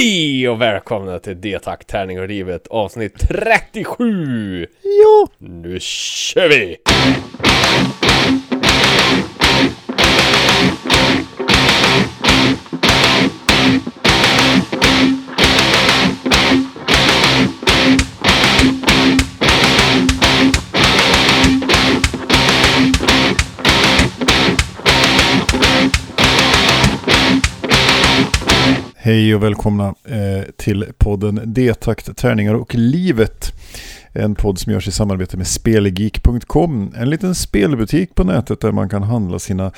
Hej och välkomna till D-tack tärning och livet avsnitt 37! Ja! Nu kör vi! Hej och välkomna eh, till podden D-takt, tärningar och livet. En podd som görs i samarbete med Spelgeek.com. En liten spelbutik på nätet där man kan handla sina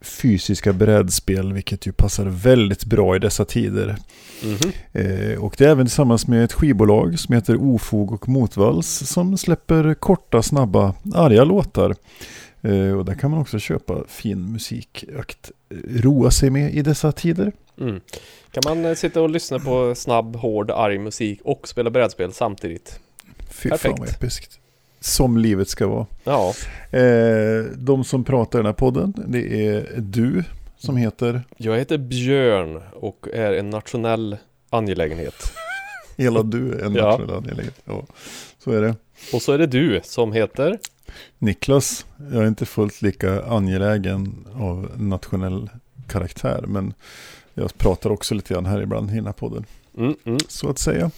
fysiska brädspel, vilket ju passar väldigt bra i dessa tider. Mhm. Eh, och det är även tillsammans med ett skivbolag som heter Ofog och Motvalls som släpper korta, snabba, arga låtar. Eh, och där kan man också köpa fin musik att roa sig med i dessa tider. Mm. Kan man eh, sitta och lyssna på snabb, hård, arg musik och spela brädspel samtidigt? Fy Perfekt. fan vad episkt. Som livet ska vara. Ja, Eh, de som pratar i den här podden, det är du som heter jag heter Björn och är en nationell angelägenhet. Hela du, en Ja. nationell angelägenhet. Ja, så är det. Och så är det du som heter Niklas, jag är inte fullt lika angelägen av nationell karaktär, men jag pratar också lite grann här ibland i den här podden, mm, mm. så att säga.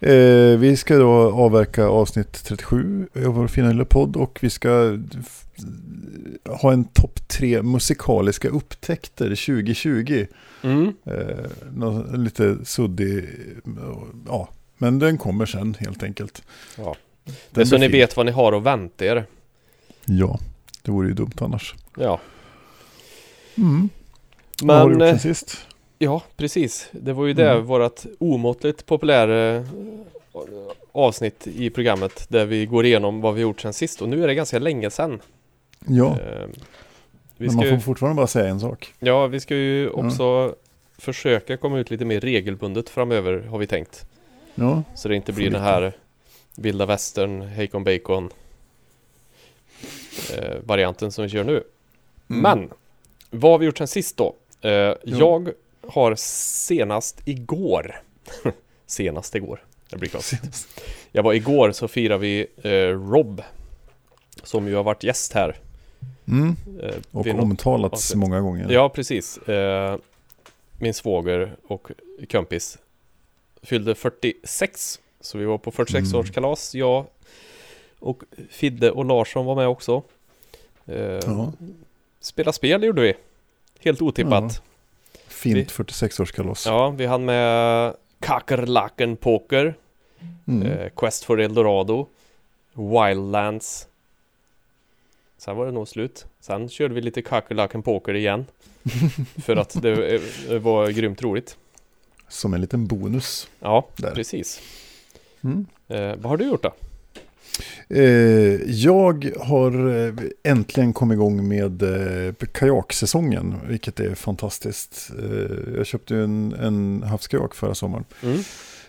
Eh, vi ska då avverka avsnitt 37 av vår fina lilla podd och vi ska ha en topp tre musikaliska upptäckter 2020. Mm. Eh, nå- lite suddig, eh, ja, men den kommer sen helt enkelt. Ja. Den är så ni fin. vet vad ni har att vänta er. Ja, det vore ju dumt annars. Ja, Mm. Vad har du men gjort eh, sen sist? ja, precis. Det var ju det, Mm. vårat omåttligt populära eh, avsnitt i programmet där vi går igenom vad vi gjort sen sist och nu är det ganska länge sedan. Ja, Eh, men man ju, får fortfarande bara säga en sak. ja, vi ska ju också försöka komma ut lite mer regelbundet framöver har vi tänkt. Ja, Så det inte blir den här vilda västern, Hacon Bacon eh, varianten som vi kör nu. Mm. Men vad har vi gjort sen sist då? Eh, Jag har senast igår Senast igår. Det blir konstigt Jag var igår så firade vi eh, Rob Som ju har varit gäst här. Mm. eh, Och något- omtalats avsnitt. många gånger. Ja precis. Min svåger och kompis Fyllde 46 Så vi var på 46-årskalas Jag och Fidde och Larsson var med också. Eh, Ja. Spela spel gjorde vi Helt otippat Fint 46-årskalas. Ja, vi hann med Kakerlaken Poker, Mm. eh, Quest for Eldorado, Wildlands. Sen var det nog slut. Sen körde vi lite Kakerlaken Poker igen. för att det eh, var grymt roligt. Som en liten bonus. Ja, Där. precis. Mm. Eh, vad har du gjort då? Eh, jag har eh, äntligen kommit igång med eh, kajaksäsongen, vilket är fantastiskt. Jag köpte en, en havskajak förra sommaren. Mm.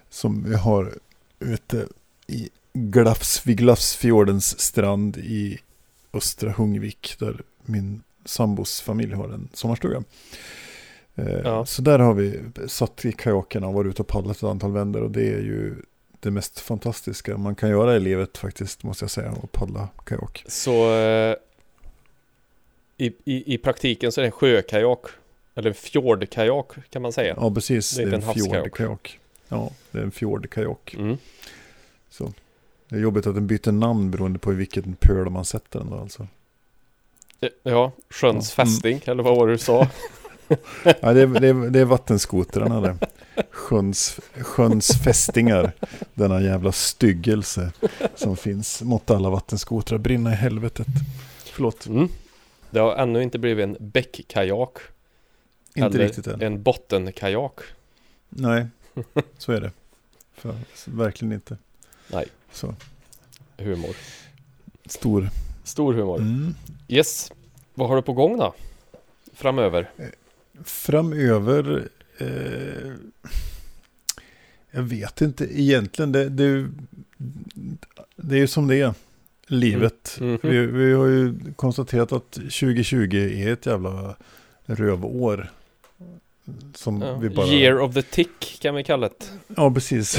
som vi har ute i Glafs, vid Glafsfjordens strand i Östra Hungvik där min sambos familj har en sommarstuga. Ja. Så där har vi satt i kajakerna och varit ute och paddlat ett antal vändor och det är ju det mest fantastiska man kan göra i livet faktiskt måste jag säga, att paddla kajak. Så eh, i, i, i praktiken så är det en sjökajak. Eller en fjordkajak kan man säga. Ja, precis. Det är Det är en fjordkajak. Ja, det är en fjordkajak. Mm. Så. Det är jobbigt att den byter namn beroende på i vilken pöl man sätter den då alltså. Eh, Ja, sjöns. Mm. fästing, eller vad var det du sa? Ja, det, är, det, är, det är vattenskotrarna det. Sjöns, sjöns fästingar. Denna jävla styggelse som finns. Måtte alla vattenskotrar brinna i helvetet. Förlåt, Mm. Det har ännu inte blivit en bäckkajak. inte eller riktigt än. en bottenkajak. Nej, så är det. För, verkligen inte. Nej. Så, Humor. stor. Stor humor. Mm. Yes. Vad har du på gång då? Framöver? Framöver, eh, jag vet inte egentligen. Det, det, det är ju som det är. Livet. Mhm. Vi, vi har ju konstaterat att 2020 är ett jävla rövår. Som Ja. vi bara... Year of the Tick kan vi kalla det. Ja, precis.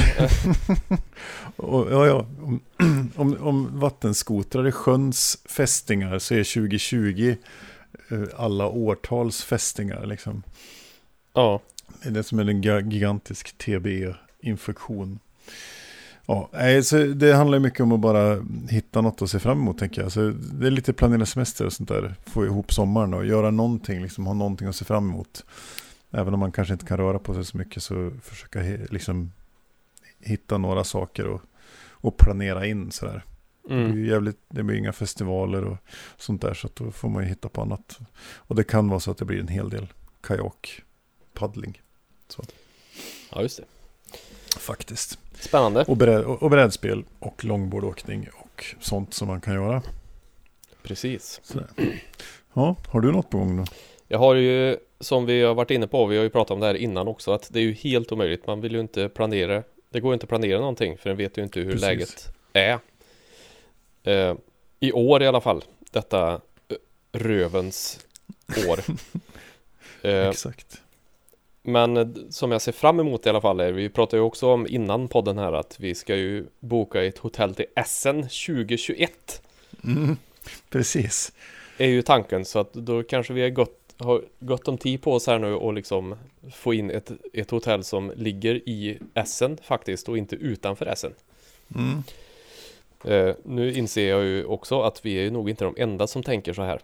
och, ja, ja. Om, om, om vattenskotrar är sjöns fästingar så är 2020 eh, alla årtals fästingar. Liksom. Ja, Det är det som är en ga- gigantisk TBE-infektion. Ja, nej, så det handlar mycket om att bara hitta något att se fram emot tänker jag. Så det är lite planera semester och sånt där. Få ihop sommaren och göra någonting, liksom ha någonting att se fram emot. Även om man kanske inte kan röra på sig så mycket så försöka liksom hitta några saker och, och planera in sådär. Det, är mm. jävligt, det blir inga festivaler och sånt där så att då får man ju hitta på annat. Och det kan vara så att det blir en hel del kajakpaddling. ja just det. Faktiskt. Spännande. Och, bräd, och och brädspel och långbordåkning och sånt som man kan göra. Precis. Sådär. Ja, har du något på gång då? Jag har ju, som vi har varit inne på, vi har ju pratat om det här innan också, att det är ju helt omöjligt. Man vill ju inte planera. Det går ju inte att planera någonting, för en vet ju inte hur Precis. läget är. Eh, I år i alla fall, detta eh, rövens år. eh, Exakt. men eh, som jag ser fram emot i alla fall är, vi pratade ju också om innan podden här att vi ska ju boka ett hotell till Essen 2021. Mm, precis. är ju tanken så att då kanske vi har gott, har gott om tid på oss här nu och liksom få in ett, ett hotell som ligger i Essen faktiskt och inte utanför Essen. Mm. Eh, nu inser jag ju också att vi är ju nog inte de enda som tänker så här.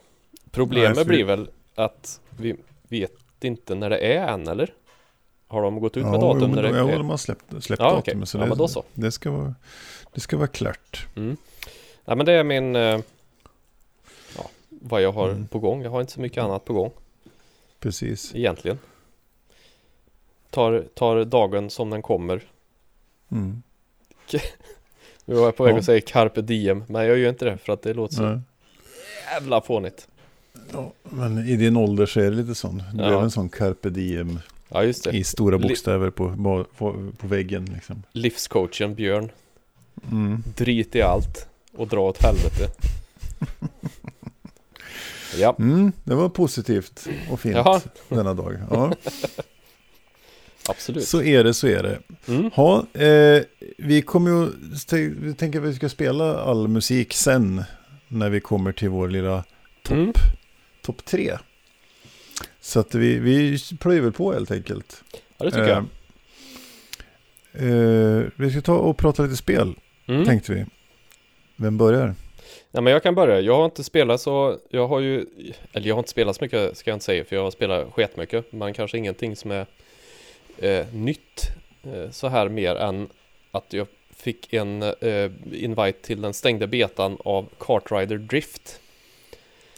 Problemet Nej, för- blir väl att vi vet inte när det är än eller? Har de gått ut med Ja, datum jo, när men det då, ja, är? de har släppt, släppt Ja, datumet. okej. Så Ja, det, men så. Det ska vara, det ska vara klart. Mm. Nej men det är min eh, ja, vad jag har Mm. på gång. Jag har inte så mycket annat på gång Precis. egentligen. Tar, tar dagen som den kommer. Mm. Nu var jag på väg Ja. att säga carpe diem, men jag gör inte det för att det låter så Nej. jävla fånigt. Ja, men i din ålder så är det lite sån. Du Ja. är en sån carpe diem Ja, i stora bokstäver på, på, på väggen. Liksom. Livscoachen Björn. Mm. Drit i allt och dra åt helvete. ja, Mm, det var positivt och fint Jaha. denna dag. Ja, absolut. så är det, så är det. Mm. Ha, eh, vi kommer ju, vi tänker att vi ska spela all musik sen när vi kommer till vår lilla topp Mm. top tre. Så att vi, vi plöjer väl på helt enkelt. Ja, det tycker jag. Eh, eh, vi ska ta och prata lite spel, Mm. tänkte vi. Vem börjar? Ja, men jag kan börja. Jag har inte spelat så, jag har ju, eller jag har inte spelat så mycket ska jag inte säga, för jag har spelat sketmycket, men kanske ingenting som är eh, nytt eh, så här mer än att jag fick en eh, invite till den stängda betan av Kartrider Drift,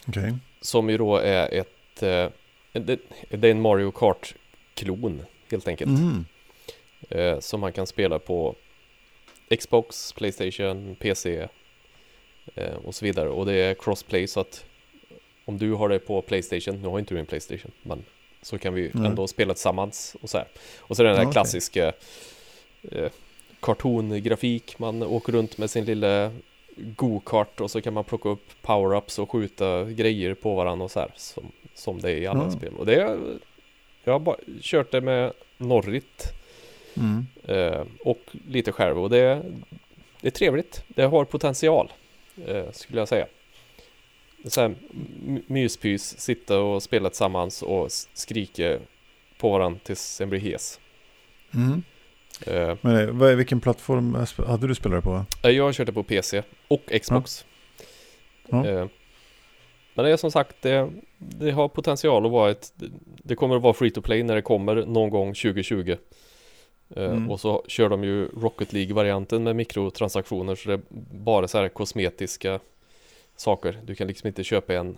Okej. som ju då är ett, eh, det, det är en Mario Kart-klon helt enkelt, Mhm. eh, som man kan spela på Xbox, Playstation, PC eh, och så vidare. Och det är crossplay så att om du har det på Playstation, nu har inte du en Playstation, men så kan vi Nej. ändå spela tillsammans och så här. Och så den här okej. klassiska eh, kartongrafik, man åker runt med sin lilla go-kart och så kan man plocka upp power-ups och skjuta grejer på varandra och så här som, som det är i alla Ja. spel. Och det är, jag har bara kört det med Norrit Mm. Eh, och lite själv och det, det är trevligt. Det har potential eh, skulle jag säga. Så här myspys, sitta och spela tillsammans och skrika på varandra tills en blir hes. Mm. Eh, Men eh, vad, vilken plattform hade du spelat på? jag det på PC och Xbox. Ja. Eh, men det är som sagt, det, det har potential att vara ett, det kommer att vara free to play när det kommer någon gång 2020. Eh, Mm. Och så kör de ju Rocket League-varianten med mikrotransaktioner så det är bara så här kosmetiska saker. Du kan liksom inte köpa en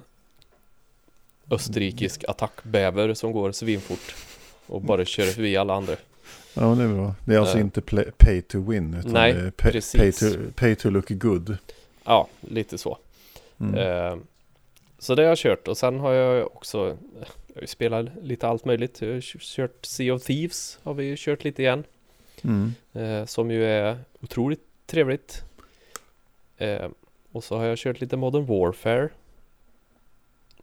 österrikisk attackbäver som går svinfort och bara köra förbi alla andra. Ja, det är bra. Det är alltså Eh. inte play, pay to win, utan Nej, det är pay, precis. pay, to, pay to look good. Ja, lite så. Mm. Eh, så det har jag kört och sen har jag också Jag spelat lite allt möjligt. Jag har kört Sea of Thieves har vi ju kört lite igen. Mm. Eh, som ju är otroligt trevligt. Och så har jag kört lite Modern Warfare.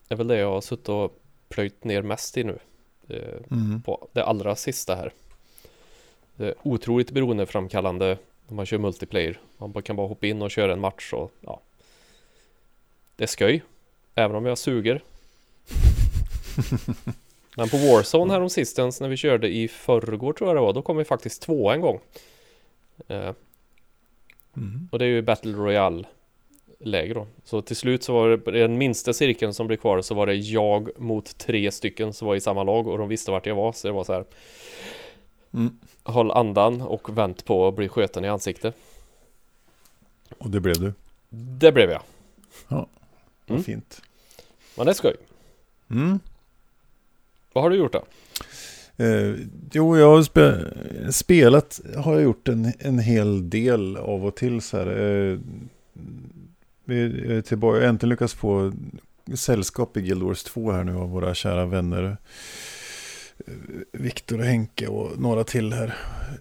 Det är väl det jag har suttit och plöjt ner mest i nu. eh, Mm. på det allra sista här. Det är otroligt beroendeframkallande när man kör multiplayer. Man kan bara hoppa in och köra en match och ja. Det är skoj. Även om jag suger. Men på Warzone här om sistens när vi körde i förrgår tror jag det var. Då kom vi faktiskt två en gång. Eh, Mm. och det är ju Battle Royale läge då. Så till slut så var det den minsta cirkeln som blev kvar så var det jag mot tre stycken som var i samma lag och de visste vart jag var. Så det var så här. Mm. Håll andan och vänt på att bli skjuten i ansiktet. Och det blev du. Det blev jag. Vad Mm. fint. Men det är skoj. Mm. Vad har du gjort då? Eh, jo, jag har spe spelat har jag gjort en, en hel del av och till så här. Eh, vi är tillbaka, jag har äntligen lyckats få sällskap i Guild Wars 2 här nu av våra kära vänner. eh, Viktor och Henke och några till här.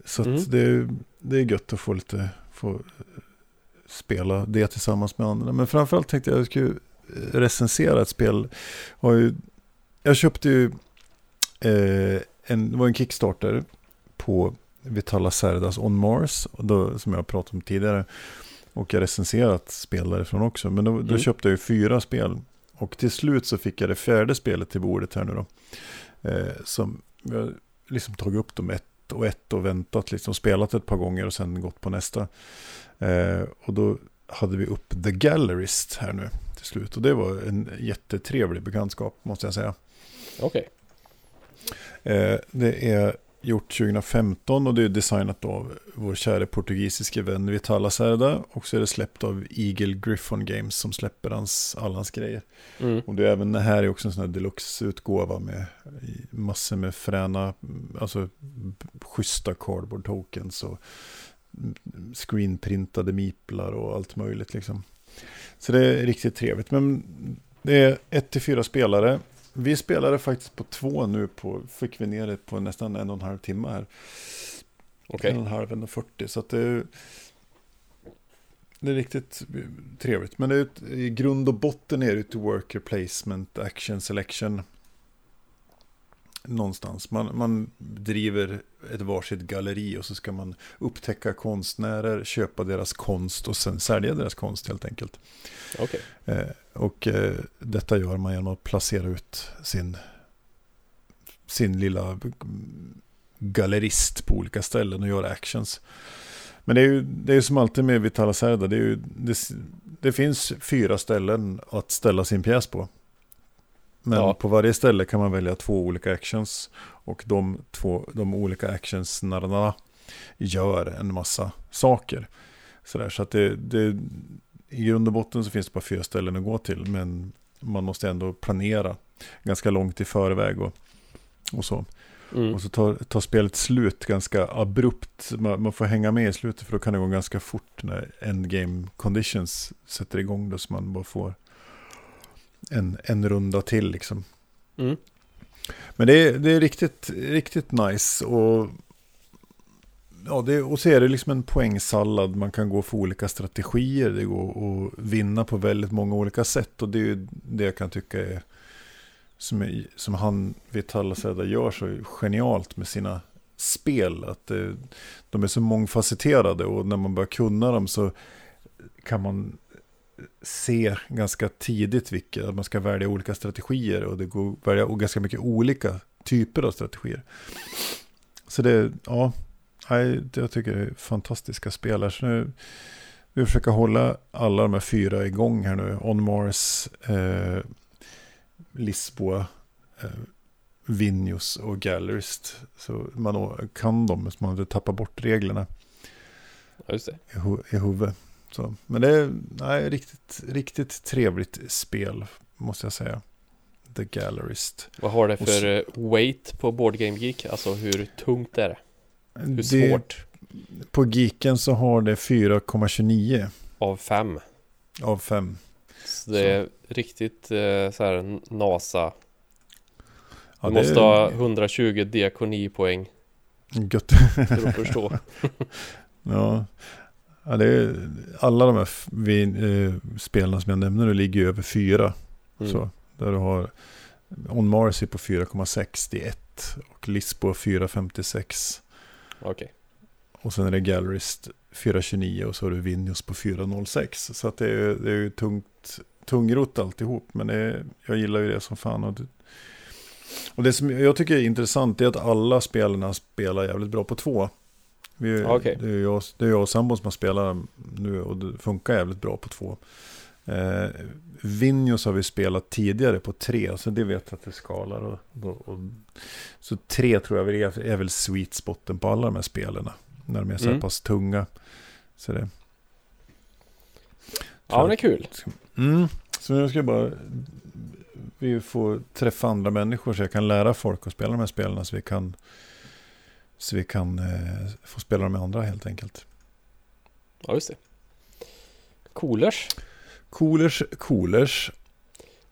Så Mm. det, det är gött att få lite, få eh, spela det tillsammans med andra. Men framförallt tänkte jag att jag skulle eh, recensera ett spel. Jag köpte ju eh, en, det var en Kickstarter på Vitala Cerdas On Mars, som jag pratat om tidigare. Och jag recenserat spel därifrån också. Men då, då Mm. köpte jag ju fyra spel. Och till slut så fick jag det fjärde spelet till bordet här nu då. Eh, som jag liksom tagit upp dem ett och ett och väntat liksom. Spelat ett par gånger och sen gått på nästa. Eh, och då hade vi upp The Gallerist här nu till slut. Och det var en jättetrevlig bekantskap måste jag säga. Okej. Eh, det är gjort 2015 och det är designat av vår kära portugisiske vän Vitala Cerda. Och så är det släppt av Eagle Griffon Games som släpper hans, alla hans grejer. Mm. Och det är även det här är också en sån här deluxe-utgåva med massor med fräna, alltså schyssta cardboard tokens och screenprintade miplar och allt möjligt liksom. Så det är riktigt trevligt. Men det är ett till fyra spelare. Vi spelade faktiskt på två nu på, fick vi ner det på nästan en och en halv timme här. Okej. En och en halv, en och fyrtio. Så att det det är riktigt trevligt. Men ett, i grund och botten är det ett worker placement, action selection. Någonstans. Man, man driver ett varsitt galleri och så ska man upptäcka konstnärer, köpa deras konst och sen sälja deras konst helt enkelt. Okej. Och eh, detta gör man genom att placera ut sin, sin lilla mm, gallerist på olika ställen och göra actions. Men det är ju det är som alltid med Vitala Cerda, det, är ju, det, det finns fyra ställen att ställa sin pjäs på. Men Ja. på varje ställe kan man välja två olika actions. Och de, två, de olika actionsnarna gör en massa saker. Sådär, så att det, det, i grund och botten så finns det bara fyra ställen att gå till. Men man måste ändå planera ganska långt i förväg och, och så. Mm. Och så tar, tar spelet slut ganska abrupt. Man, man får hänga med i slutet för då kan det gå ganska fort när endgame conditions sätter igång. Då så man bara får en, en runda till liksom. Mm. Men det är, det är riktigt, riktigt nice. Och, ja, det, och så är det liksom en poängsallad. Man kan gå för olika strategier. Det går att vinna på väldigt många olika sätt. Och det är ju det jag kan tycka är som, är, som han Vitala Seda gör så genialt med sina spel. Att det, de är så mångfacetterade och när man börjar kunna dem så kan man se ganska tidigt vilka, att man ska välja olika strategier och det går att välja ganska mycket olika typer av strategier. Så det, ja, nej, jag tycker det är fantastiska spelare. Så nu, vi försöker hålla alla de här fyra igång här nu. On Mars, eh, Lisboa, eh, Vinjus och Gallerist. Så man kan dem så man inte tappar bort reglerna Ja, just det. i, hu- i huvudet. Så. Men det är nej, riktigt, riktigt trevligt spel, måste jag säga. The Gallerist. Vad har det så- för eh, weight på Board Game Geek? Alltså hur tungt är det? Hur Det, svårt? på Geeken så har det 4,29 Av fem. av 5. Så det är riktigt eh, så här NASA. Ja, Du det måste är ha 120 diakonipoäng Gött. för att förstå. ja. ja, det är, alla de här eh, spelarna som jag nämner nu ligger ju över 4. Mm. Så, där du har On Mars är på 4,61 och Lisbo 4,56. Okej. Och sen är det Gallerist 4,29 och så har du Vinjos på 4,06. Så att det är, det är ju tungt, tungrot alltihop. Men är, jag gillar ju det som fan. Och det, och det som jag tycker är intressant är att alla spelarna spelar jävligt bra på två. Vi, Okej. det, är jag, det är jag och sambon som har spelat nu och det funkar jävligt bra på två. Eh, Vinjos har vi spelat tidigare på tre, så det vet jag att det skalar. Och, och, och, så tre tror jag är, är väl sweet spoten på alla de här spelen. När de är så här Mm. pass tunga. Så det, Ja, men det är kul. Mm. Så nu ska jag bara vi får träffa andra människor så jag kan lära folk att spela de här spelen så vi kan så vi kan eh, få spela dem med andra helt enkelt. Ja, just det. Coolers. Coolers, Coolers,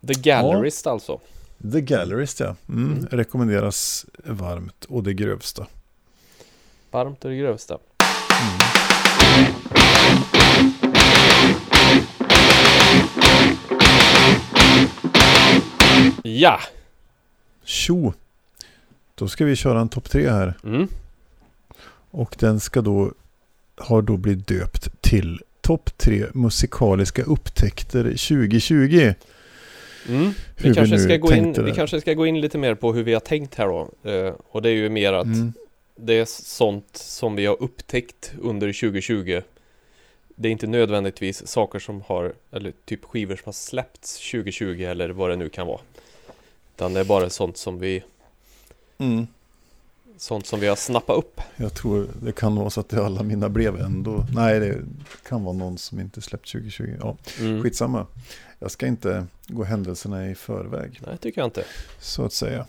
The Gallerist alltså. The Gallerist ja. Mm. Mm. Rekommenderas varmt och det grövsta. Varmt och det grövsta. Mm. Ja! Tjo! Då ska vi köra en topp tre här. Mm. Och den ska då, har då blivit döpt till topp tre musikaliska upptäckter 2020. Mm. Vi, kanske ska gå in, vi kanske ska gå in lite mer på hur vi har tänkt här då. Eh, och det är ju mer att Mm. det är sånt som vi har upptäckt under 2020. Det är inte nödvändigtvis saker som har, eller typ skivor som har släppts 2020 eller vad det nu kan vara. Utan det är bara sånt som vi, Mm. Sånt som vi har snappat upp. Jag tror det kan vara så att det är alla mina brev ändå. Nej, det kan vara någon som inte släppt 2020. Ja, Mm. skitsamma. Jag ska inte gå händelserna i förväg, Nej, tycker jag inte. så att säga.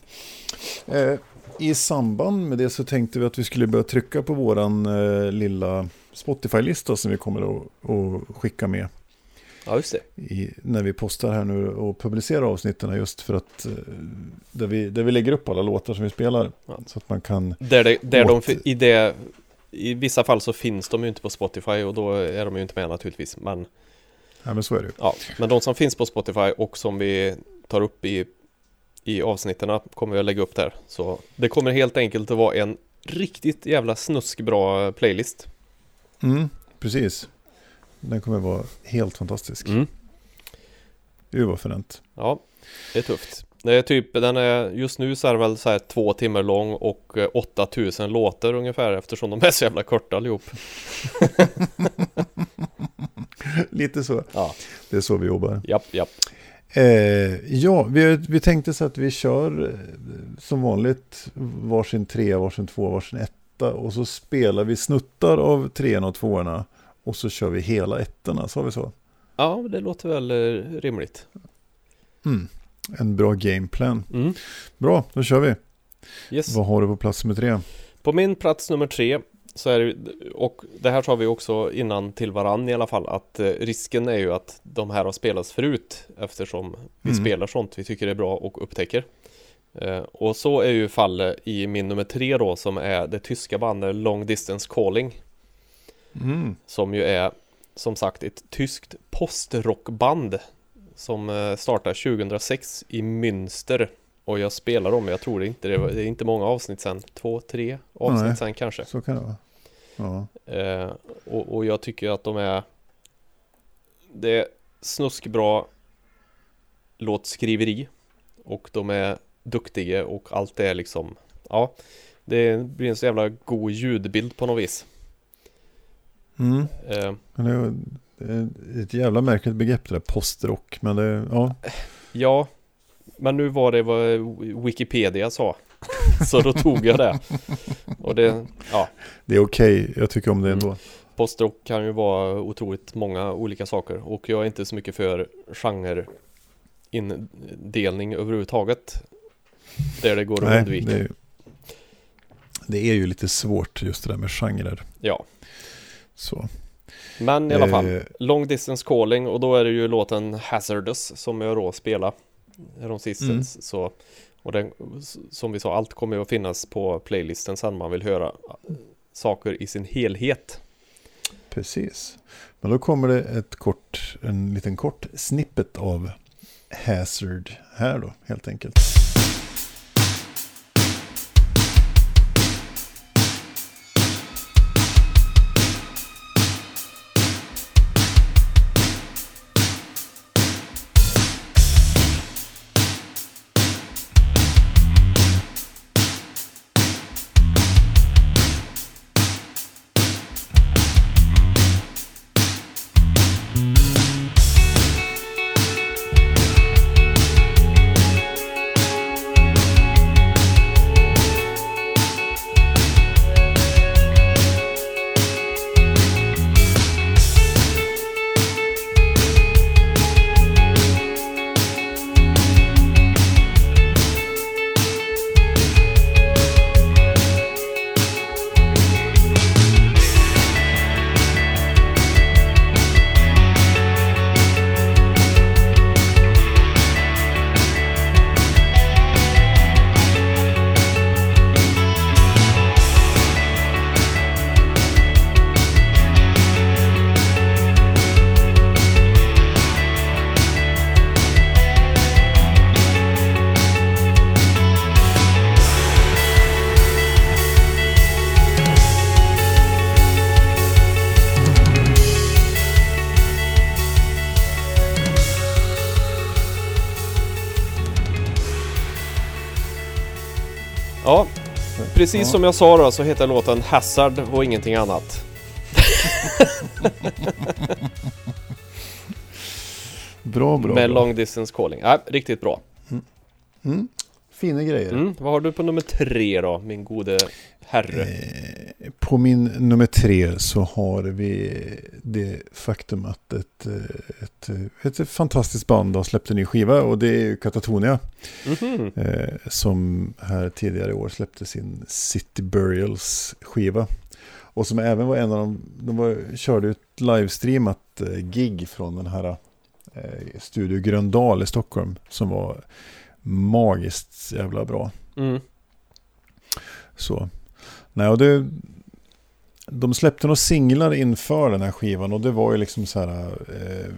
Eh, I samband med det så tänkte vi att vi skulle börja trycka på våran eh, lilla Spotify-lista som vi kommer att, att skicka med Ja, just det. i, när vi postar här nu och publicerar avsnitten just för att eh, där vi, där vi lägger upp alla låtar som vi spelar Ja. så att man kan Där, det, där de, Åt- fi- i det, i vissa fall så finns de ju inte på Spotify och då är de ju inte med naturligtvis. Men, Ja, men så är det ju. ja, men de som finns på Spotify och som vi tar upp i, i avsnitten kommer vi att lägga upp där. Så det kommer helt enkelt att vara en riktigt jävla snuskbra playlist. Mm, precis. Den kommer vara helt fantastisk. Mm. Gud vad fränt. Ja, det är tufft. Det är typ, den är, just nu så är den väl så här två timmar lång och eh, 8000 låtar ungefär eftersom de är så jävla korta allihop. Lite så. Ja, Det är så vi jobbar. japp, japp. Eh, ja, vi, vi tänkte så att vi kör eh, som vanligt varsin trea, varsin två, varsin etta. Och så spelar vi snuttar av trean och tvåorna. Och så kör vi hela ettorna, sa vi så? Ja, det låter väl eh, rimligt. Mm. En bra gameplan. Mm. Bra, då kör vi. Yes. Vad har du på plats nummer tre? På min plats nummer tre så är det, och det här sa vi också innan till varann i alla fall, att eh, risken är ju att de här har spelats förut eftersom vi Mm. spelar sånt vi tycker är bra och upptäcker. Eh, och så är ju fallet i min nummer tre då som är det tyska bandet Long Distance Calling Mm. som ju är som sagt ett tyskt postrockband som eh, startade 2006 i Münster och jag spelar dem, jag tror det inte, det, var, det är inte många avsnitt sen, två, tre avsnitt Nej. sen kanske. Så kan det vara. Ja. Eh, och, och jag tycker att de är Det är snuskbra låtskriveri och de är duktiga och allt är liksom Ja Det blir en så jävla god ljudbild på något vis Mm. eh, det är- ett jävla märkligt begrepp det där postrock. Men det, ja. Ja Men nu var det vad Wikipedia sa Så då tog jag det Och det Ja det är okej. Jag tycker om det ändå. Postrock kan ju vara otroligt många olika saker och jag är inte så mycket för genreindelning överhuvudtaget. Där det går att Nej, undvika. det är, ju- det är ju lite svårt just det där med genrer. Ja, Så. men i alla fall. Eh, Long distance calling och då är det ju låten Hazardous som jag då spelar. Häromsistens. Mm. Så, och den, som vi sa, allt kommer ju att finnas på playlisten sen man vill höra saker i sin helhet. Precis. Men då kommer det ett kort, en liten kort snippet av Hazard här då, helt enkelt. Precis Ja. som jag sa då så heter låten Hazard och ingenting annat. Bra, bra. med bra. Long Distance Calling. Nej, riktigt bra. Mm. Fina grejer. Mm, vad har du på nummer tre då, min gode herre? Eh, På min nummer tre så har vi det faktum att ett, eh, ett, ett, ett fantastiskt band har släppt en ny skiva och det är ju Katatonia. Mhm. Eh, som här tidigare i år släppte sin City Burials skiva. Och som även var en av de, de var, körde ett livestreamat eh, gig från den här eh, Studio Gröndal i Stockholm. Som var magiskt jävla bra. Mm. Så. Nej, och det, de släppte några singlar inför den här skivan och det var ju liksom så här. Eh,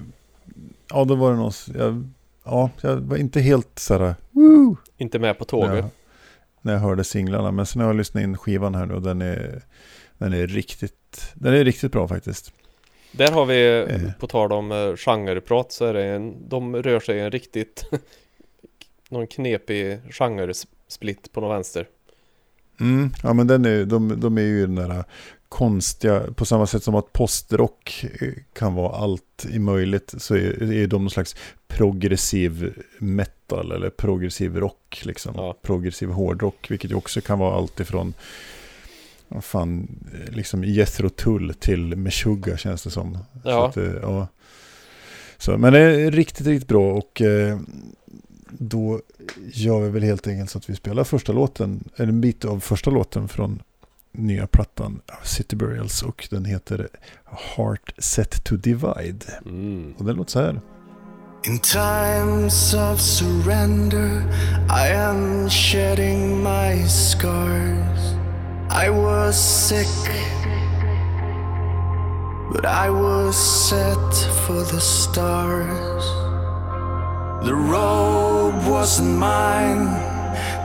ja, då var det någon, jag, ja, jag var inte helt så här. Woo! Inte med på när tåget. jag, när jag hörde singlarna. Men sen har jag lyssnat in skivan här nu och den är, den är, riktigt, den är riktigt bra faktiskt. Där har vi, Eh. på tal om eh, genreprat, så är det en, de rör sig i en riktigt någon knepig genre-split på någon vänster. Mm, ja men den är, de, de är ju den där konstiga, på samma sätt som att postrock eh, kan vara allt i möjligt så är, är de någon slags progressiv metal eller progressiv rock liksom. Ja. Progressiv hårdrock, vilket ju också kan vara allt ifrån fan, eh, liksom Jethro Tull till Meshuggah känns det som. Så Ja. att, eh, ja. Så, men det är riktigt, riktigt bra och eh, då gör vi väl helt enkelt så att vi spelar första låten, eller en bit av första låten från nya plattan City Burials och den heter Heart Set to Divide. Mm. Och den låter så här. In times of surrender, I am shedding my scars. I was sick, but I was set for the stars. The robe wasn't mine,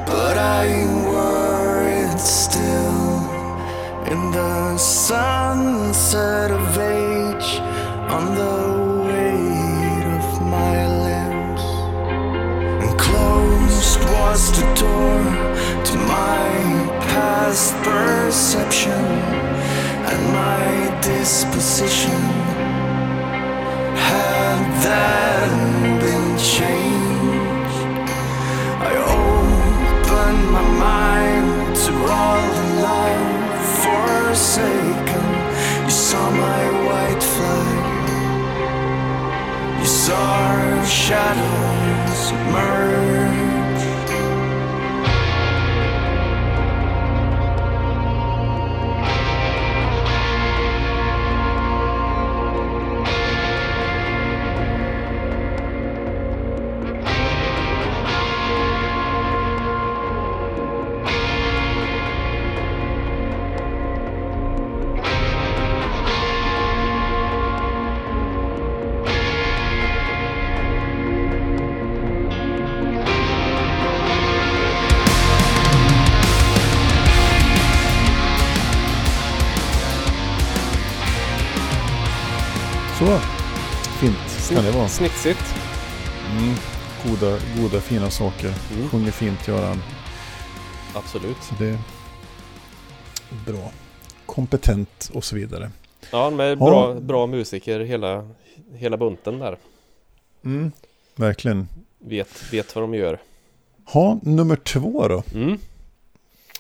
but I wore it still. In the sunset of age, on the weight of my limbs. And closed was the door to my past perception and my disposition. Had that been changed, I opened my mind to all the forsaken. You saw my white flag. You saw shadows merge. Snitsigt. Mm. Goda, goda fina saker. Mm. Sjunger fint gör han. Absolut. Så det är bra. Kompetent och så vidare. Ja, med Ja. bra, bra musiker hela, hela bunten där. Mm. Verkligen. Vet, vet vad de gör. Ha, nummer två då. Mm.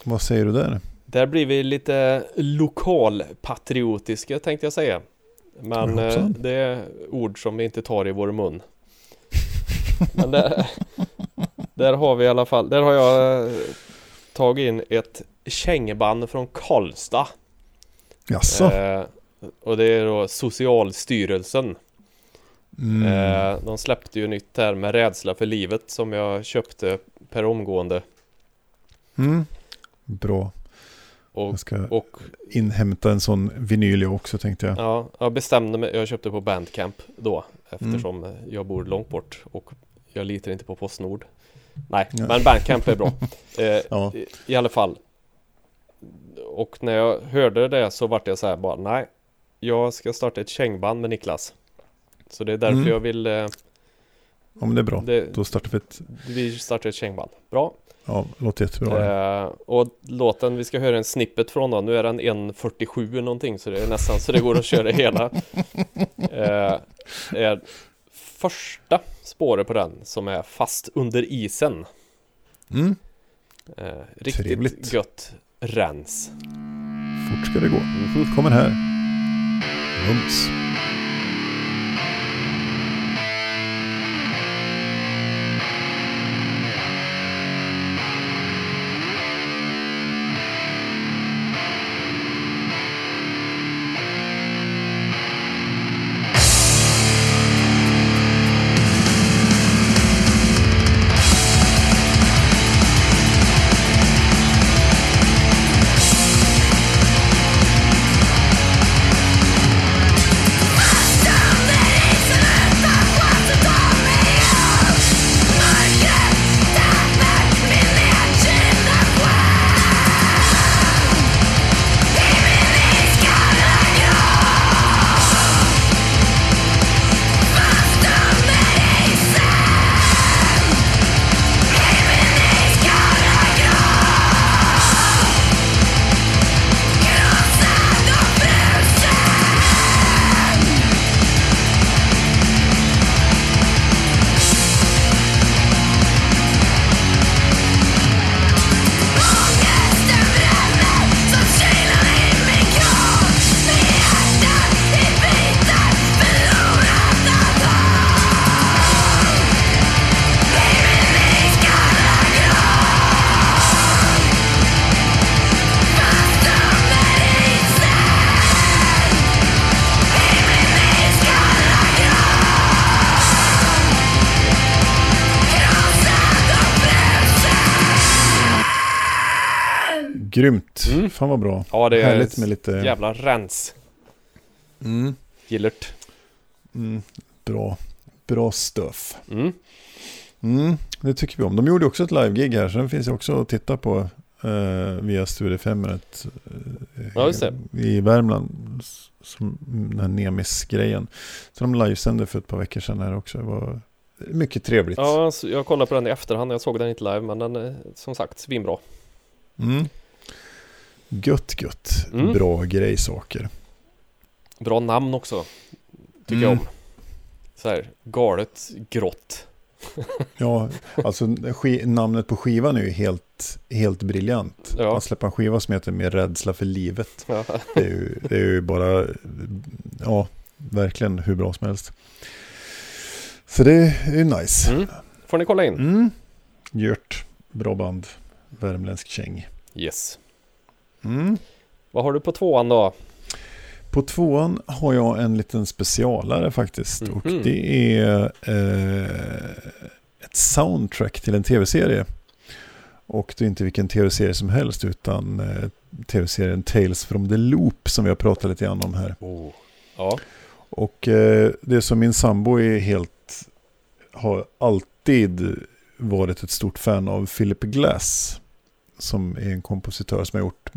Vad säger du där? Där blir vi lite lokalpatriotiska tänkte jag säga. Men eh, det är ord som vi inte tar i vår mun. Men där, där har vi i alla fall, där har jag eh, tagit in ett kängeband från Karlstad. Jaså? Eh, och det är då Socialstyrelsen. Mm. Eh, de släppte ju nytt här med Rädsla för livet som jag köpte per omgående. Mm. Bra. Och, Jag ska och inhämta en sån vinyl jag också tänkte jag. ja, jag bestämde mig, jag köpte på Bandcamp då Mm. eftersom jag bor långt bort och jag litar inte på Postnord. Nej, Ja. men Bandcamp är bra. Eh, Ja. i, I alla fall. Och när jag hörde det så vart jag så här bara nej. Jag ska starta ett kängband med Niklas. Så det är därför Mm. jag vill eh, Ja, men det är bra. Det- Då startar vi ett... Vi startar ett kängband. Bra. Ja, låter jättebra. Eh, och låten vi ska höra en snippet från då, nu är den 1.47 någonting så det är nästan så det går att köra hela. Eh, är första spåret på den som är fast under isen. Mm. Eh, riktigt Trevligt. gött rens. Fort ska det gå. Kommer här. Mums. Grymt. Mm. Fan vad bra. Ja det är Härligt med lite... jävla rens. Mm. Gillert. Mm. Bra. Bra stuff. Mm. Mm, det tycker vi om. De gjorde också ett live-gig här, så den finns också att titta på eh, via Studiefemret eh, Ja, i Värmland. Som den här Nemis-grejen. Så de livesände för ett par veckor sedan här också. Det var mycket trevligt. Ja, alltså, jag kollade på den i efterhand. Jag såg den inte live men den är som sagt svinbra. Mm. Gött, gött. Mm. Bra grejsaker. Bra namn också. Tycker Mm. jag om. Så här galet grått. Ja, alltså namnet på skivan är ju helt, helt briljant. Ja. Att släppa en skiva som heter Med rädsla för livet. Ja. Det är ju, det är ju bara, ja, verkligen hur bra som helst. Så det är ju nice. Mm. Får ni kolla in. Mm. Gjort, bra band, värmländsk käng. Yes. Mm. Vad har du på tvåan då? På tvåan har jag en liten specialare faktiskt. Och Mhm. det är eh, ett soundtrack till en tv-serie. Och det är inte vilken tv-serie som helst utan eh, tv-serien Tales from the Loop som vi har pratat lite grann om här. Oh. Ja. Och eh, det som min sambo är helt, har alltid varit ett stort fan av Philip Glass. Som är en kompositör som har gjort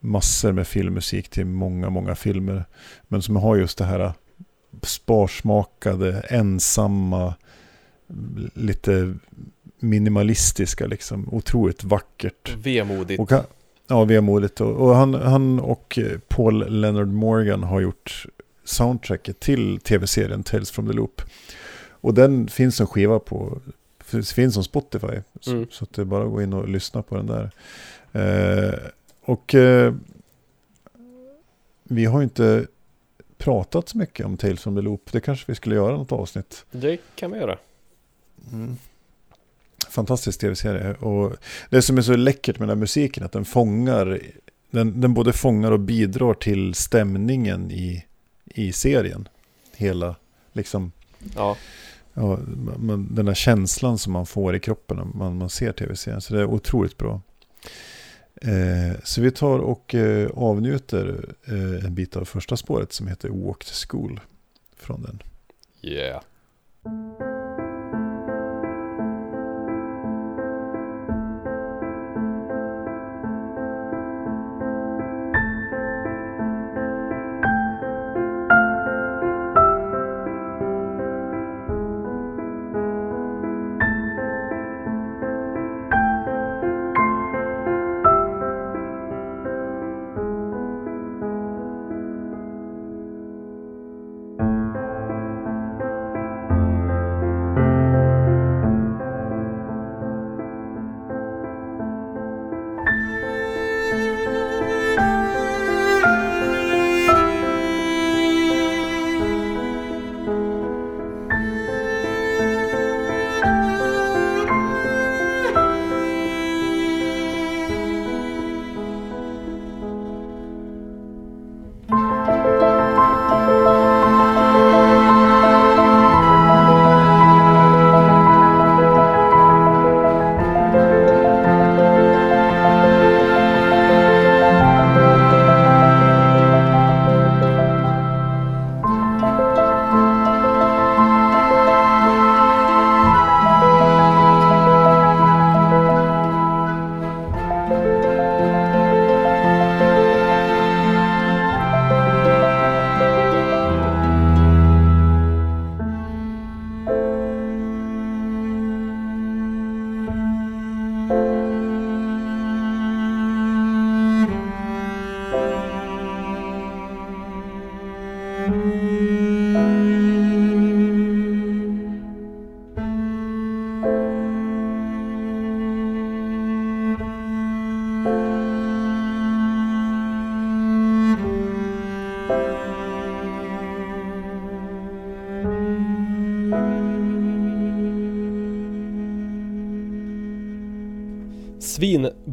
massor med filmmusik till många, många filmer. Men som har just det här sparsmakade, ensamma, lite minimalistiska liksom. Otroligt vackert. Vemodigt. Och han, ja, vemodigt. Och, och han, han och Paul Leonard Morgan har gjort soundtracket till tv-serien Tales from the Loop. Och den finns en skiva på, finns finns som Spotify. Så, Mm. så att det är bara att gå in och lyssna på den där. Eh, och eh, vi har ju inte pratat så mycket om Tales from the Loop. Det kanske vi skulle göra något avsnitt. Det kan vi göra. Fantastisk tv-serie. Och det som är så läckert med den här musiken är att den fångar, den, den både fångar och bidrar till stämningen i, i serien. Hela, liksom, Ja ja, man, den där känslan som man får i kroppen när man, man ser tv-serien. Så det är otroligt bra. Eh, så vi tar och eh, avnjuter eh, en bit av första spåret som heter Walk to School från den. Yeah.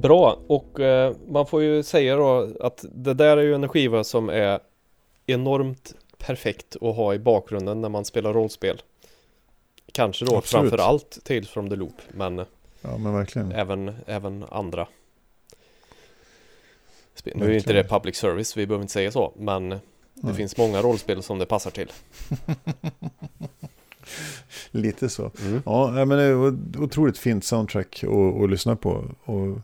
Svinbra och eh, man får ju säga då att det där är ju en skiva som är enormt perfekt att ha i bakgrunden när man spelar rollspel. Kanske då Absolut. framför allt Tales from the Loop men Ja, men även, även andra. Spel. Nu är inte det public service, vi behöver inte säga så men det Nej. finns många rollspel som det passar till. Lite så. Mm. Ja, men det är otroligt fint soundtrack att, att lyssna på. Och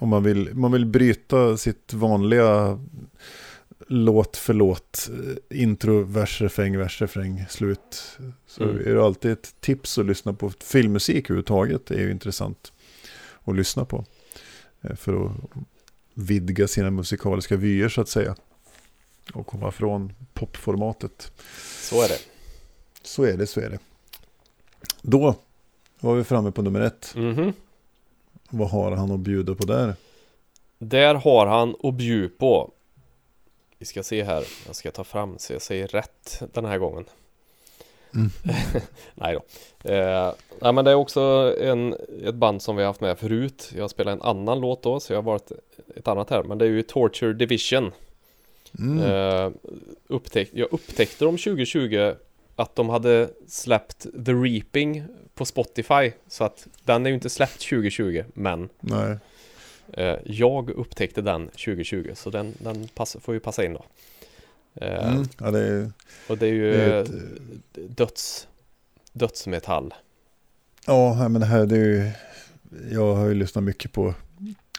om man vill, man vill bryta sitt vanliga låt för låt, eh, intro, vers, refräng, vers, refräng, slut. Så Mm. är det alltid ett tips att lyssna på filmmusik överhuvudtaget. Det är ju intressant att lyssna på. Eh, För att vidga sina musikaliska vyer så att säga. Och komma från popformatet. Så är det. Så är det, så är det. Då var vi framme på nummer ett. Mhm. Vad har han att bjuda på där? Där har han att bjuda på. Vi ska se här, jag ska ta fram så jag säger rätt den här gången. Mm. Nej då. Eh, Nej men det är också en, ett band som vi har haft med förut. Jag spelar en annan låt då så jag har varit ett annat här. Men det är ju Torture Division. Mm. eh, upptäck, Jag upptäckte dem 2020 Att de hade släppt The Reaping på Spotify Så att den är ju inte släppt 2020 Men Nej, Eh, jag upptäckte den 2020 så den, den pass, får ju passa in då. Eh, mm. ja, det är, Och det är ju det är ett, döds, dödsmetall. ja, men det här det är ju, jag har ju lyssnat mycket på,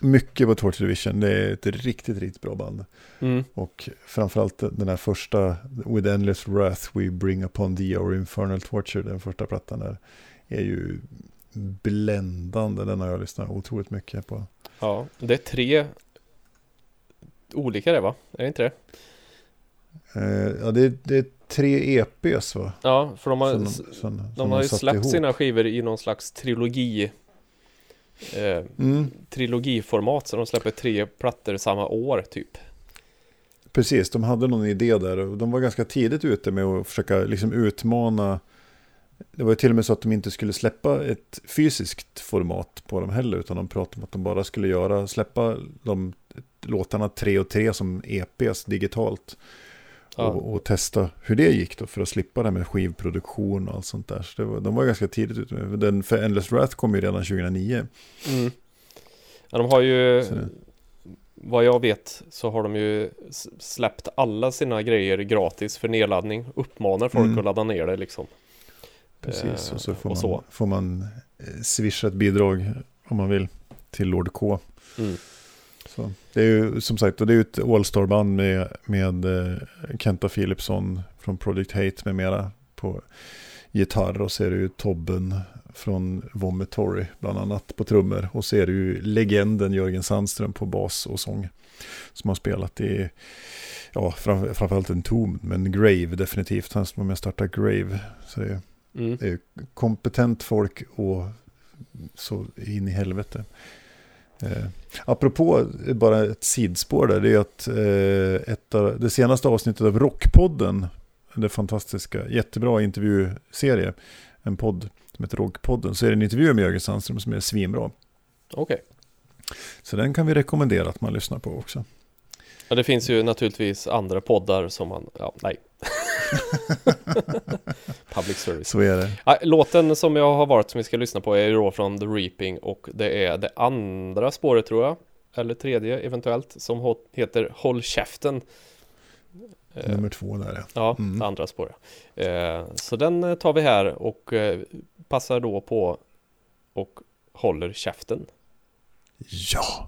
mycket på Torture Division. Det är ett riktigt, riktigt bra band. Mm. Och framförallt den här första, With Endless Wrath We Bring Upon Thee Our Infernal Torture, den första plattan där, är ju bländande. Den har jag lyssnat otroligt mycket på. Ja, det är tre olika det va? Är det inte det? Eh, ja, det, är- det är tre EPs va? Ja, för de har, Som- s- som- som de har ju släppt ihop. sina skivor i någon slags trilogi eh, Mm, Trilogiformat så de släpper tre plattor samma år typ. precis, de hade någon idé där och de var ganska tidigt ute med att försöka liksom utmana. Det var ju till och med så att de inte skulle släppa ett fysiskt format på dem heller, utan de pratade om att de bara skulle göra, släppa de låtarna tre och tre som EPs digitalt. Ja. Och, och testa hur det gick då för att slippa det här med skivproduktion och allt sånt där. Så var, de var ganska tidigt ute med. Den för Endless Wrath kom ju redan 2009. Mm. Ja, de har ju Så Vad jag vet så har de ju släppt alla sina grejer gratis för nedladdning Uppmanar folk Mm. att ladda ner det liksom Precis, Eh, och så får och man, så. får man eh, swisha ett bidrag om man vill till Lord K. mm. Så det är ju som sagt, och det är ju ett All-star-band med, med eh, Kenta Philipsson från Project Hate med mera på gitarr och så är det ju Tobben från Vomitory bland annat på trummor och så är det ju legenden Jörgen Sandström på bas och sång som har spelat i ja, fram, framförallt en tom, men Grave definitivt, han som var med och startade Grave. Så det är, Mm. det är kompetent folk och så in i helvete. Eh, apropå bara ett sidspår där, det är att eh, ett av, det senaste avsnittet av Rockpodden, det fantastiska, jättebra intervjuserie, en podd som heter Rockpodden, så är det en intervju med Jörgen Sandström som är svinbra. Okej Så den kan vi rekommendera att man lyssnar på också. Ja det finns ju naturligtvis andra poddar som man, ja nej Public service Så är det. Låten som jag har varit som vi ska lyssna på är då från The Reaping och det är det andra spåret tror jag Eller tredje eventuellt som heter Håll käften Eh, Nummer två där ja. Ja, Mm. det andra spåret. Eh, så den eh, tar vi här och passar då på och håller käften. Ja!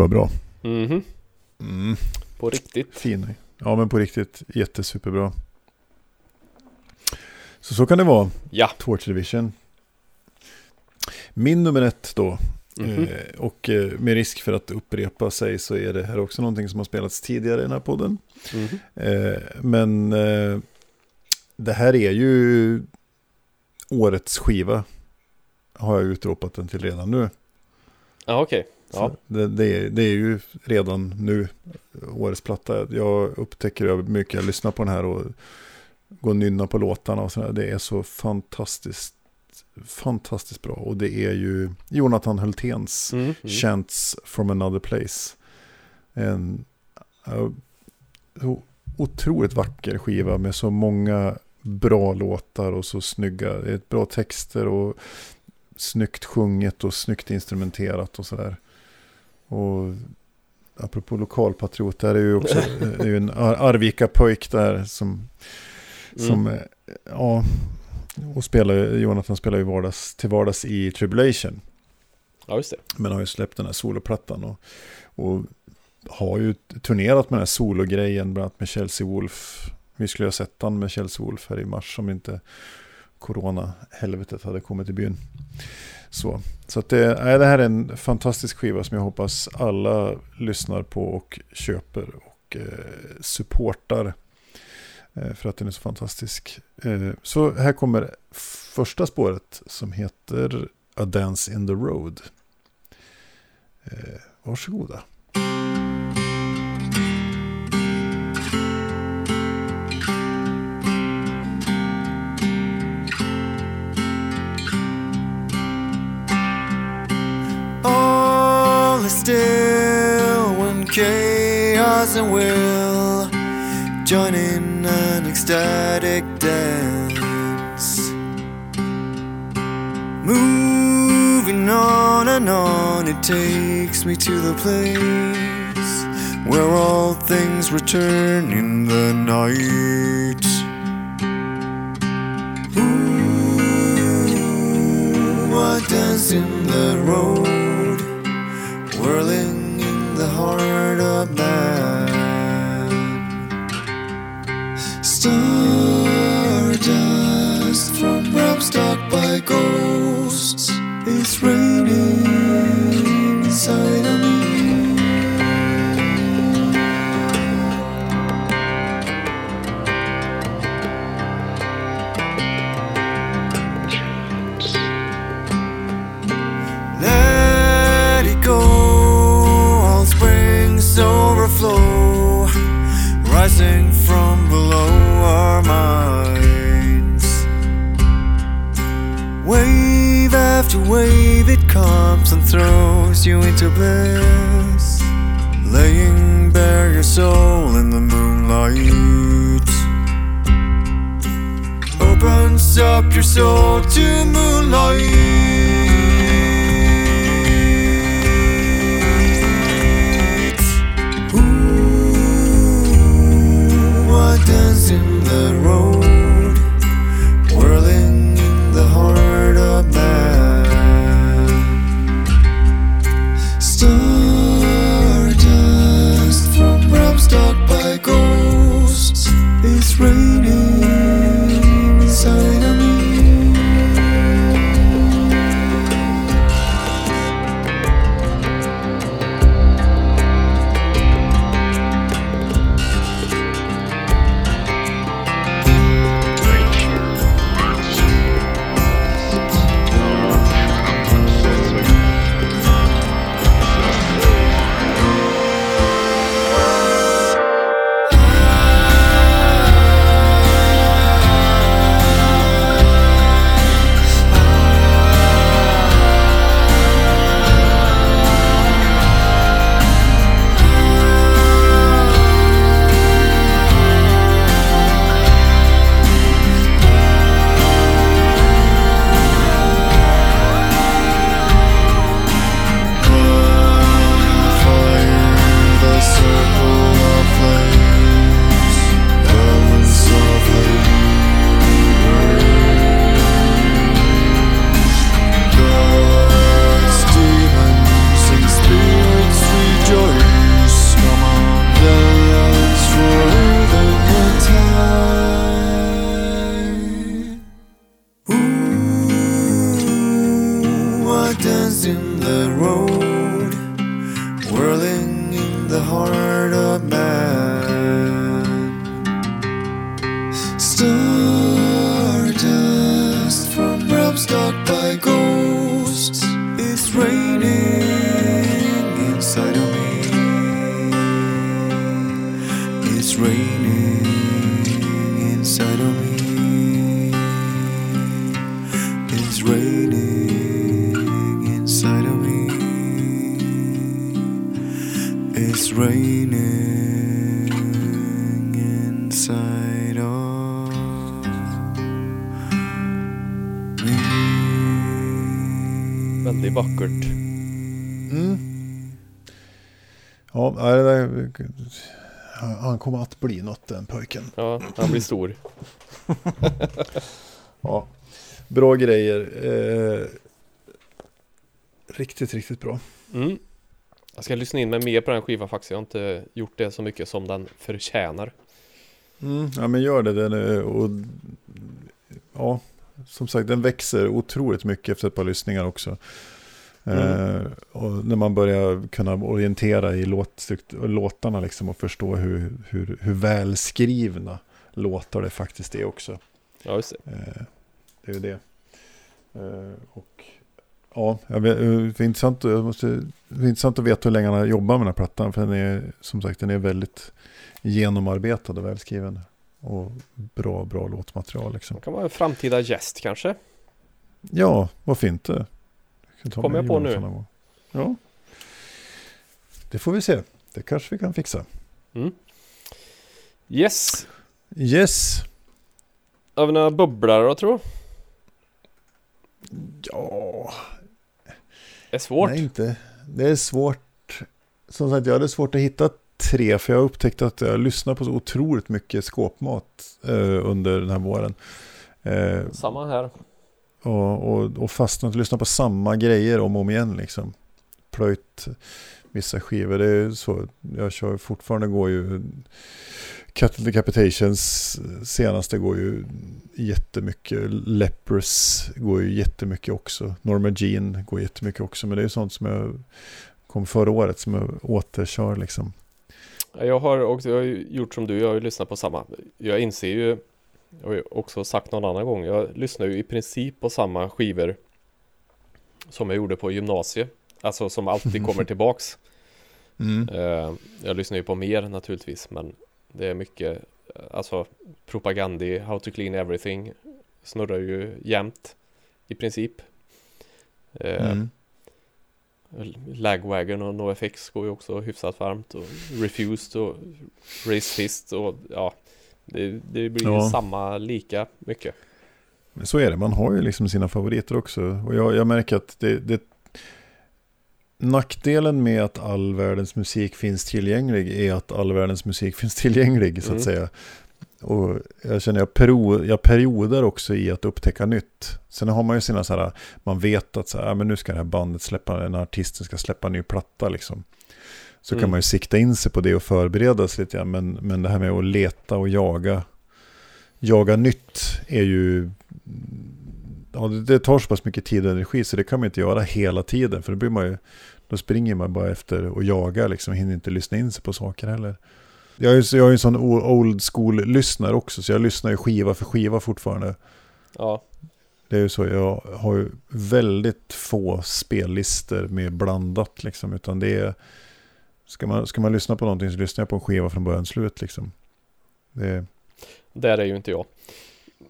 vad bra. Mhm. Mm, På riktigt. fin. Ja men på riktigt jättesuperbra. Så så kan det vara. Ja. Torture Division. Min nummer ett då. Mhm. Eh, och eh, med risk för att upprepa sig så är det här också någonting som har spelats tidigare i den här podden. Mhm. Eh, men eh, det här är ju årets skiva. Har jag utropat den till redan nu. Ja, okej. Ja. Det, det, är, det är ju redan nu årets platta. Jag upptäcker hur mycket jag lyssnar på den här och går och nynnar på låtarna och sådär. Det är så fantastiskt, fantastiskt bra. Och det är ju Jonathan Hulténs Mm. Mm. Chants from another place. En så otroligt vacker skiva med så många bra låtar och så snygga, det är ett bra texter och snyggt sjunget och snyggt instrumenterat och sådär. Och apropå lokalpatriot, där är ju också är ju en Ar- Arvika-pojk där som, som Mm. eh, ja, och spelar, Jonathan spelar ju vardags, till vardags i Tribulation. Ja, just det. Men har ju släppt den här soloplattan och, och har ju turnerat med den här sologrejen, bland annat med Chelsea Wolf. Vi skulle ha sett han med Chelsea Wolf här i mars om inte corona-helvetet hade kommit i byn. Så, så att det, nej, det här är en fantastisk skiva som jag hoppas alla lyssnar på och köper och eh, supportar. Eh, för att den är så fantastisk. Eh, så här kommer första spåret som heter A Dance in the Road. Eh, varsågoda. Still when chaos and will join in an ecstatic dance. Moving on and on, it takes me to the place where all things return in the night. Ooh, I dance in the road, whirling in the heart of man. Stardust from realms stuck by ghosts is raining inside of me. Overflow, rising from below our minds. Wave after wave, it comes and throws you into bliss, laying bare your soul in the moonlight. Opens up your soul to moonlight. The road, hosts. Väldigt vackert. Mm. Ja, det han kommer att bli något den pojken. Ja, han blir stor. Ja, bra grejer. Eh, riktigt, riktigt bra. Mm. Jag ska lyssna in mig mer på den skivan faktiskt. Jag har inte gjort det så mycket som den förtjänar. Mm, ja, men gör det. Den och, ja, som sagt, den växer otroligt mycket efter ett par lyssningar också. Eh, och när man börjar kunna orientera i låtarna liksom och förstå hur, hur, hur välskrivna låtar det faktiskt är också. Ja, just det. Eh, det är ju det. Eh, och ja, vet, det, är intressant, jag måste, det är intressant att veta hur länge han har jobbat med den här plattan. För den är som sagt den är väldigt genomarbetad och välskriven. Och bra, bra låtmaterial liksom. Det kan vara en framtida gäst kanske. Ja, varför inte? Kommer jag på nu. Ja. Det får vi se. Det kanske vi kan fixa. Mm. Yes. Yes. Har vi några bubblare då tror Ja, Det är svårt. Nej, inte. Det är svårt. Som sagt, jag hade svårt att hitta tre. För jag har upptäckt att jag lyssnar på så otroligt mycket skåpmat eh, under den här våren. Eh, Samma här och, och, och fastnat och lyssnat på samma grejer om och om igen. Liksom. Plöjt vissa skivor. Det är så. Jag kör fortfarande går ju Cattle Decapitations senaste går ju jättemycket. Leprous går ju jättemycket också. Norma Jean går jättemycket också. Men det är sånt som jag kom förra året som jag återkör liksom. Jag har också jag har gjort som du, jag har ju lyssnat på samma. Jag inser ju, jag har ju också sagt någon annan gång, jag lyssnar ju i princip på samma skivor som jag gjorde på gymnasiet. Alltså som alltid kommer tillbaks. Eh, jag lyssnar ju på mer naturligtvis, men det är mycket, eh, alltså propagandi, how to clean everything snurrar ju jämt i princip. Eh, Mm. Lagwagon och NoFX går ju också hyfsat varmt och Refused och Race Fist och ja Det, det blir Ja. samma lika mycket Men så är det, man har ju liksom sina favoriter också. Och jag, jag märker att det, det Nackdelen med att all världens musik finns tillgänglig är att all världens musik finns tillgänglig så att Mm. säga. Och jag känner jag, pero, jag perioder också i att upptäcka nytt. Sen har man ju sina så här, man vet att så här, men nu ska det här bandet släppa, den här artisten ska släppa en ny platta liksom. Så Mm. kan man ju sikta in sig på det och förbereda sig lite grann. Men, men det här med att leta och jaga, jaga nytt är ju, ja, det, tar så pass mycket tid och energi så det kan man inte göra hela tiden. För då blir man ju, då springer man bara efter och jagar liksom, hinner inte lyssna in sig på saker heller. Jag är, ju- jag är en sån old school-lyssnare också, så jag lyssnar ju skiva för skiva fortfarande. Ja Det är ju så, jag har ju väldigt få spellistor med blandat liksom, utan det är, ska man, ska man lyssna på någonting så lyssnar jag på en skiva från början till slut liksom. Det är, Där är ju inte jag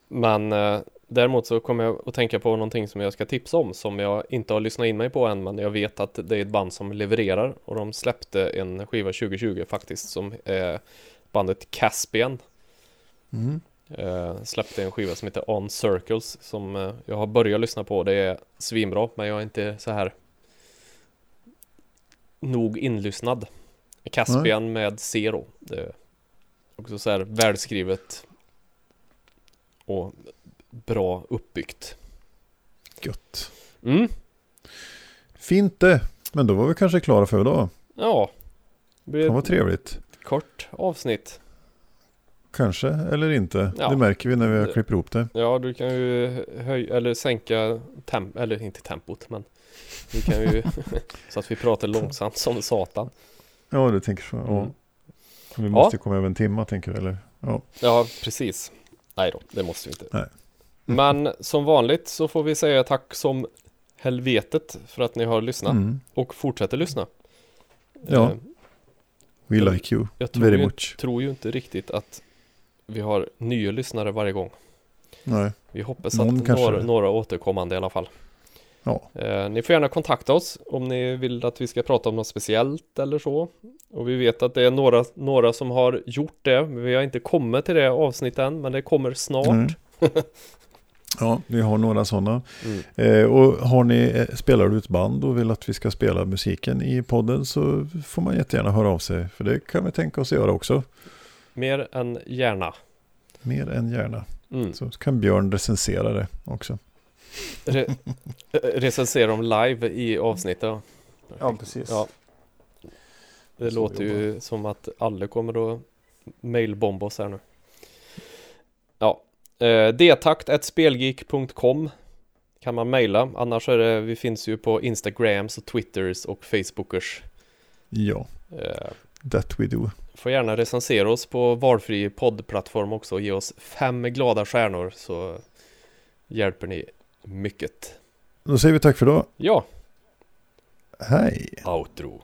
Men eh, Däremot så kommer jag att tänka på någonting som jag ska tipsa om Som jag inte har lyssnat in mig på än Men jag vet att det är ett band som levererar Och de släppte en skiva 2020 faktiskt Som är bandet Caspian Eh, släppte en skiva som heter On Circles som eh, jag har börjat lyssna på. Det är svinbra men jag är inte så här nog inlyssnad. Caspian med Zero. Det är också så här välskrivet och bra uppbyggt. gött. Mm, Fint det, men då var vi kanske klara för idag. ja. Det ett trevligt. kort avsnitt. Kanske, eller inte. Ja. Det märker vi när vi Det- klipper ihop det. Ja, du kan ju höja eller sänka temp eller inte tempot men du kan ju så att vi pratar långsamt som satan. Ja, du tänker så. Ja. Mm. Vi måste ju komma över en timma, tänker du, eller? Ja. Ja, precis. Nej då, det måste vi inte. Nej. Men som vanligt så får vi säga tack som helvetet för att ni har lyssnat Mm. och fortsätter lyssna. Ja. Eh, We Jag- like you Jag tror very much. tror ju inte riktigt att vi har nya lyssnare varje gång. Nej. Vi hoppas Någon att kanske. några, några återkommande i alla fall. Ja. Eh, ni får gärna kontakta oss om ni vill att vi ska prata om något speciellt eller så. Och vi vet att det är några, några som har gjort det. Men vi har inte kommit till det avsnittet än, men det kommer snart. Ja, vi har några sådana. Mm. Eh, och har ni, eh, spelar du ett band och vill att vi ska spela musiken i podden så får man jättegärna höra av sig. För det kan vi tänka oss göra också. Mer än gärna. Mer än gärna. Mm. Så kan Björn recensera det också. Re- eh, recensera dem live i avsnittet. Ja, precis. Ja. Det Så låter ju som att alla kommer att mailbomba oss här nu. Ja, eh, detakt.spelgeek.com kan man mejla. Annars är det, vi finns ju på Instagrams och Twitters och Facebookers. Ja, Eh, that we do. får gärna recensera oss på valfri poddplattform också och ge oss fem glada stjärnor så hjälper ni mycket. Då säger vi tack för idag. Ja, Hej! outro.